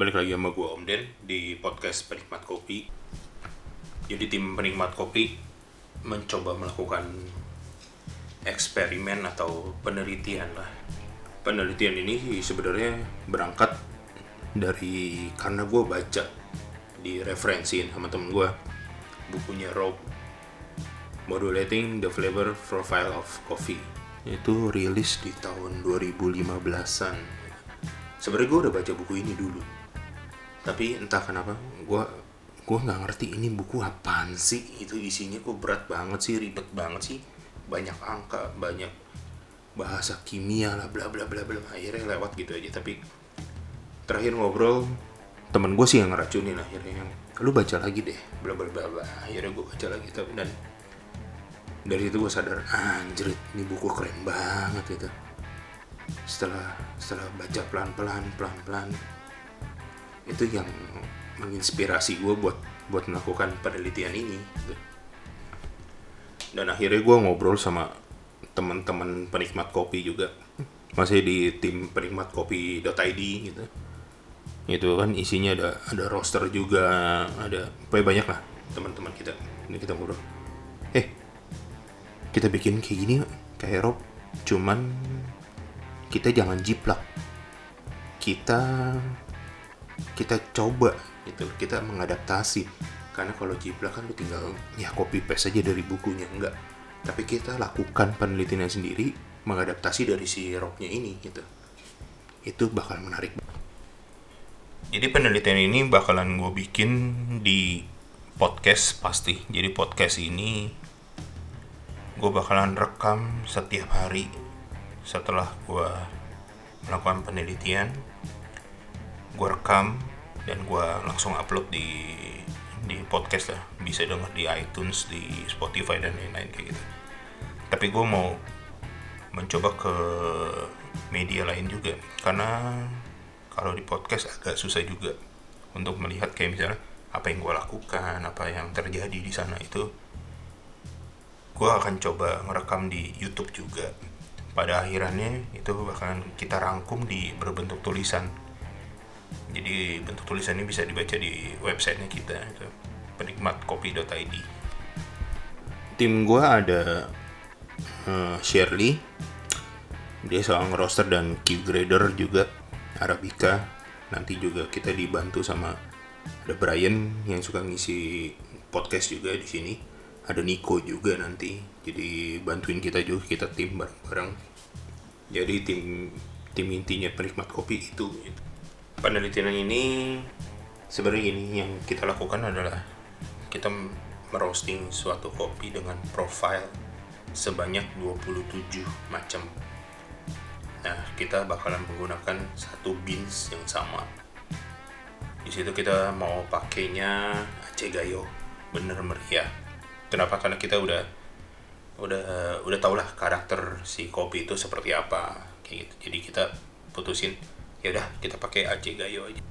balik lagi sama gue Om Den di podcast Penikmat Kopi. Jadi tim penikmat kopi mencoba melakukan eksperimen atau penelitian lah. Penelitian ini sebenarnya berangkat dari karena gue baca di referensiin sama temen gue bukunya Rob Modulating the Flavor Profile of Coffee itu rilis di tahun 2015an sebenarnya gue udah baca buku ini dulu tapi entah kenapa gue gue nggak ngerti ini buku apaan sih? Itu isinya kok berat banget sih ribet banget sih. Banyak angka banyak bahasa kimia lah bla bla bla bla. Akhirnya lewat gitu aja. Tapi terakhir ngobrol temen gue sih yang ngeracunin akhirnya. Lu baca lagi deh bla bla bla bla. Akhirnya gue baca lagi. Tapi dan dari situ gue sadar anjrit ini buku keren banget gitu setelah setelah baca pelan pelan pelan pelan itu yang menginspirasi gue buat buat melakukan penelitian ini gitu. dan akhirnya gue ngobrol sama teman-teman penikmat kopi juga. Masih di tim penikmat kopi.id gitu. Itu kan isinya ada ada roster juga ada pokoknya banyak lah teman-teman kita. Ini kita ngobrol. Eh kita bikin kayak gini kayak Rob. Cuman kita jangan jiplak. Kita kita coba gitu. Kita mengadaptasi. Karena kalau jiplak kan lu tinggal ya copy paste aja dari bukunya enggak. Tapi kita lakukan penelitian sendiri mengadaptasi dari si Robnya ini gitu. Itu bakal menarik. Jadi penelitian ini bakalan gue bikin di podcast pasti. Jadi podcast ini gue bakalan rekam setiap hari setelah gue melakukan penelitian gue rekam dan gue langsung upload di di podcast lah. Bisa denger di iTunes di Spotify dan lain-lain kayak gitu. Tapi gue mau mencoba ke media lain juga. Karena kalau di podcast agak susah juga untuk melihat kayak misalnya apa yang gue lakukan apa yang terjadi di sana itu. Gue akan coba ngerekam di YouTube juga. Pada akhirannya itu bakalan kita rangkum di berbentuk tulisan jadi bentuk tulisan ini bisa dibaca di websitenya kita itu penikmatkopi.id tim gue ada uh, Shirley. Dia seorang roster dan key grader juga Arabica. Nanti juga kita dibantu sama ada Brian yang suka ngisi podcast juga di sini. Ada Nico juga nanti. Jadi bantuin kita juga kita tim bareng-bareng. Jadi tim tim intinya penikmat kopi itu penelitian ini sebenarnya ini yang kita lakukan adalah kita merosting suatu kopi dengan profile sebanyak 27 macam. Nah kita bakalan menggunakan satu beans yang sama. Di situ kita mau pakainya Aceh Gayo bener meriah. Kenapa? Karena kita udah udah udah tau lah karakter si kopi itu seperti apa kayak gitu. Jadi kita putusin ya udah kita pakai Aceh Gayo aja.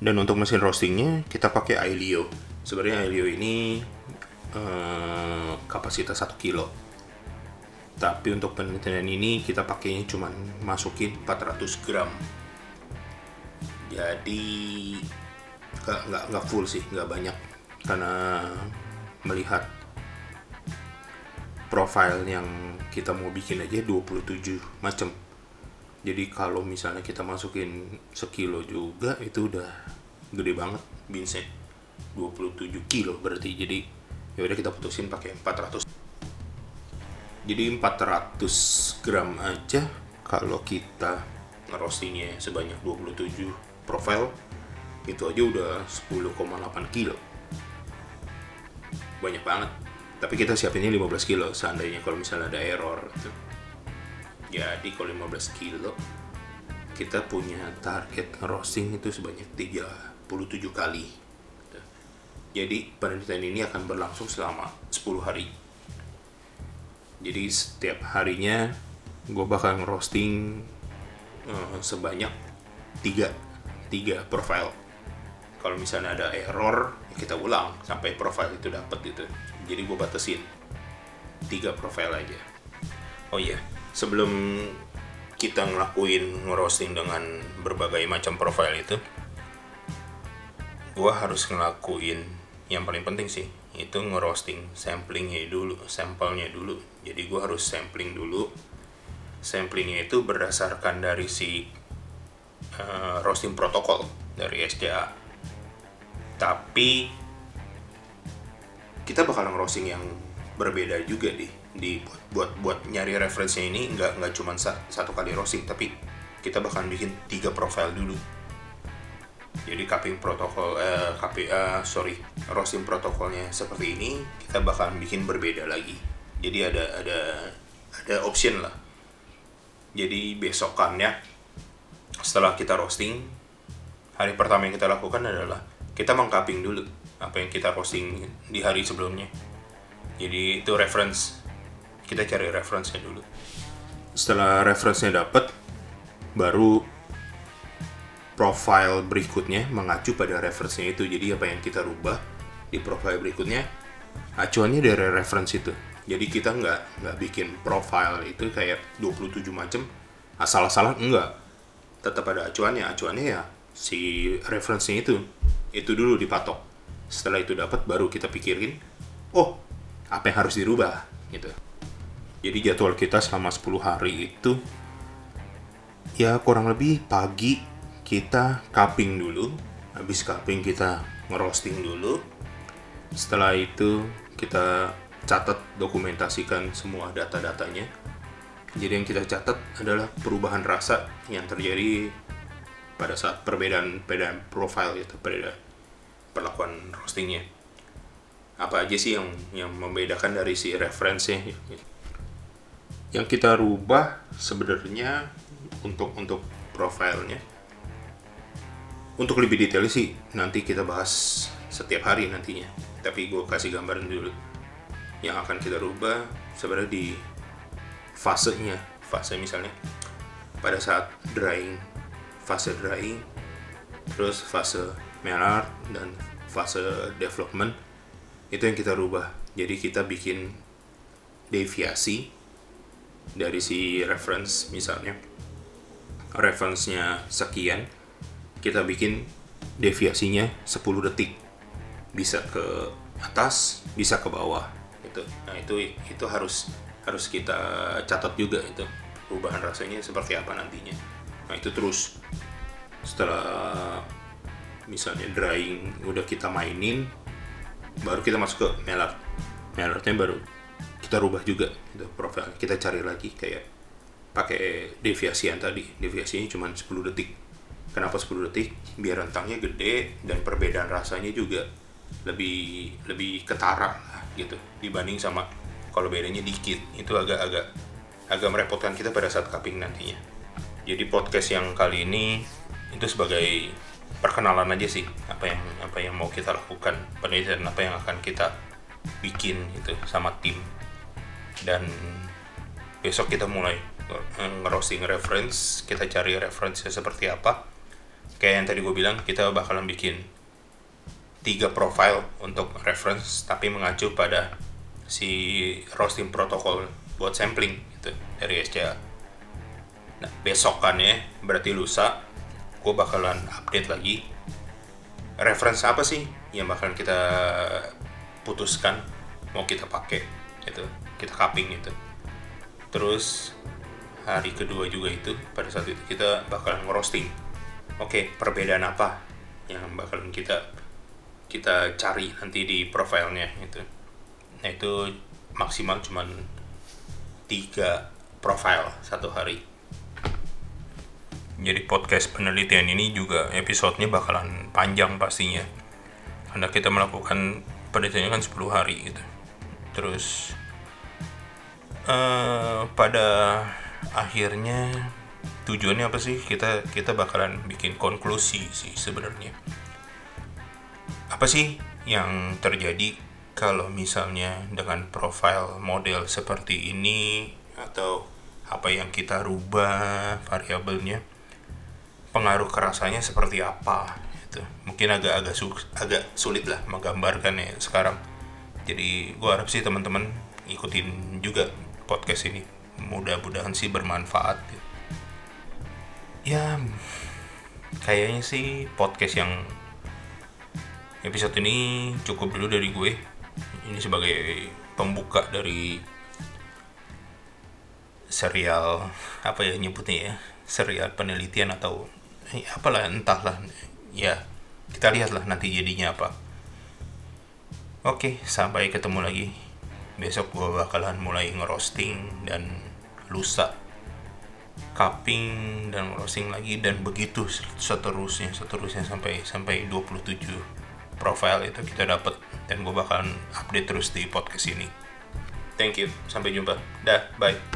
Dan untuk mesin roastingnya kita pakai Ailio sebenarnya Ailio ini eh, kapasitas 1 kilo. Tapi untuk penelitian ini kita pakainya cuma masukin 400 gram. Jadi nggak nggak full sih nggak banyak. Karena melihat profile yang kita mau bikin aja 27 macam jadi kalau misalnya kita masukin sekilo juga itu udah gede banget beansnya 27 kilo berarti. Jadi ya udah kita putusin pakai 400 jadi 400 gram aja kalau kita ngerostingnya sebanyak 27 profile itu aja udah 10,8 kilo. Banyak banget. Tapi kita siapinnya 15 kilo seandainya kalau misalnya ada error gitu. Jadi kalau 15 kilo kita punya target roasting itu sebanyak 37 kali. Jadi penelitian ini akan berlangsung selama 10 hari. Jadi setiap harinya gue bakal ngerosting uh, sebanyak 3 3 profile kalau misalnya ada error kita ulang sampai profile itu dapat gitu. Jadi gue batasin tiga profile aja. Oh iya sebelum kita ngelakuin ngerosting dengan berbagai macam profile itu gue harus ngelakuin yang paling penting sih itu ngerosting samplingnya dulu sampelnya dulu. Jadi gue harus sampling dulu. Samplingnya itu berdasarkan dari si uh, roasting protokol dari SCA tapi kita bakal ngerosting yang berbeda juga di di buat buat, buat nyari referensinya ini nggak nggak cuma sa, satu kali roasting tapi kita bakal bikin tiga profile dulu. Jadi cupping protokol eh, uh, sorry roasting protokolnya seperti ini kita bakal bikin berbeda lagi. Jadi ada ada ada option lah. Jadi besokannya setelah kita roasting hari pertama yang kita lakukan adalah kita mengcupping dulu apa yang kita roasting di hari sebelumnya. Jadi itu reference kita cari reference-nya dulu setelah reference-nya dapat baru profile berikutnya mengacu pada referensinya itu. Jadi apa yang kita rubah di profile berikutnya acuannya dari reference itu. Jadi kita nggak nggak bikin profile itu kayak 27 macam asal-asalan enggak. Tetap ada acuannya. Acuannya ya si referensinya itu. Itu dulu dipatok. Setelah itu dapat baru kita pikirin, oh, apa yang harus dirubah gitu. Jadi jadwal kita selama 10 hari itu ya kurang lebih pagi kita cupping dulu. Habis cupping kita ngerosting dulu. Setelah itu kita catat dokumentasikan semua data-datanya. Jadi yang kita catat adalah perubahan rasa yang terjadi pada saat perbedaan perbedaan profile itu perbedaan perlakuan roastingnya. Apa aja sih yang yang membedakan dari si referensinya yang kita rubah sebenarnya untuk untuk profilnya untuk lebih detail sih nanti kita bahas setiap hari nantinya. Tapi gue kasih gambaran dulu. Yang akan kita rubah sebenarnya di fasenya fase misalnya. Pada saat drying fase drying terus fase melart dan fase development itu yang kita rubah. Jadi kita bikin deviasi dari si reference misalnya. Reference-nya sekian kita bikin deviasinya 10 detik. Bisa ke atas bisa ke bawah itu nah itu itu harus harus kita catat juga itu perubahan rasanya seperti apa nantinya. Nah itu terus. Setelah misalnya drying udah kita mainin baru kita masuk ke melart melartnya baru kita rubah juga. Itu profil kita cari lagi kayak pakai deviasi yang tadi. Deviasinya cuma 10 detik. Kenapa 10 detik? Biar rentangnya gede dan perbedaan rasanya juga lebih lebih ketara gitu. Dibanding sama kalau bedanya dikit itu agak-agak agak merepotkan kita pada saat cupping nantinya. Jadi podcast yang kali ini itu sebagai perkenalan aja sih apa yang apa yang mau kita lakukan penelitian apa yang akan kita bikin itu sama tim dan besok kita mulai ngerosting reference kita cari referensinya seperti apa. Kayak yang tadi gue bilang kita bakalan bikin tiga profile untuk reference tapi mengacu pada si roasting protokol buat sampling gitu dari SCA. Nah, besok kan ya, berarti lusa gue bakalan update lagi. Reference apa sih yang bakalan kita putuskan mau kita pakai itu kita cupping itu. Terus hari kedua juga itu pada saat itu kita bakalan ngerosting. Oke okay, perbedaan apa yang bakalan kita kita cari nanti di profilnya itu nah itu maksimal cuman tiga profile satu hari. Jadi podcast penelitian ini juga episodenya bakalan panjang pastinya. Karena kita melakukan penelitiannya kan 10 hari gitu. Terus uh, pada akhirnya tujuannya apa sih? Kita kita bakalan bikin konklusi sih sebenarnya. Apa sih yang terjadi kalau misalnya dengan profil model seperti ini atau apa yang kita rubah variabelnya pengaruh kerasanya seperti apa itu mungkin agak agak su agak sulit lah menggambarkan ya sekarang. Jadi gua harap sih teman-teman ikutin juga podcast ini mudah-mudahan sih bermanfaat gitu. Ya kayaknya sih podcast yang episode ini cukup dulu dari gue. Ini sebagai pembuka dari serial apa ya nyebutnya ya? Serial penelitian atau eh, apalah entahlah. Ya kita lihatlah nanti jadinya apa. Oke sampai ketemu lagi besok gue bakalan mulai ngerosting dan lusa cupping dan roasting lagi dan begitu seterusnya seterusnya sampai sampai 27 profile itu kita dapat dan gue bakalan update terus di podcast ini. Thank you. Sampai jumpa. Dah. Bye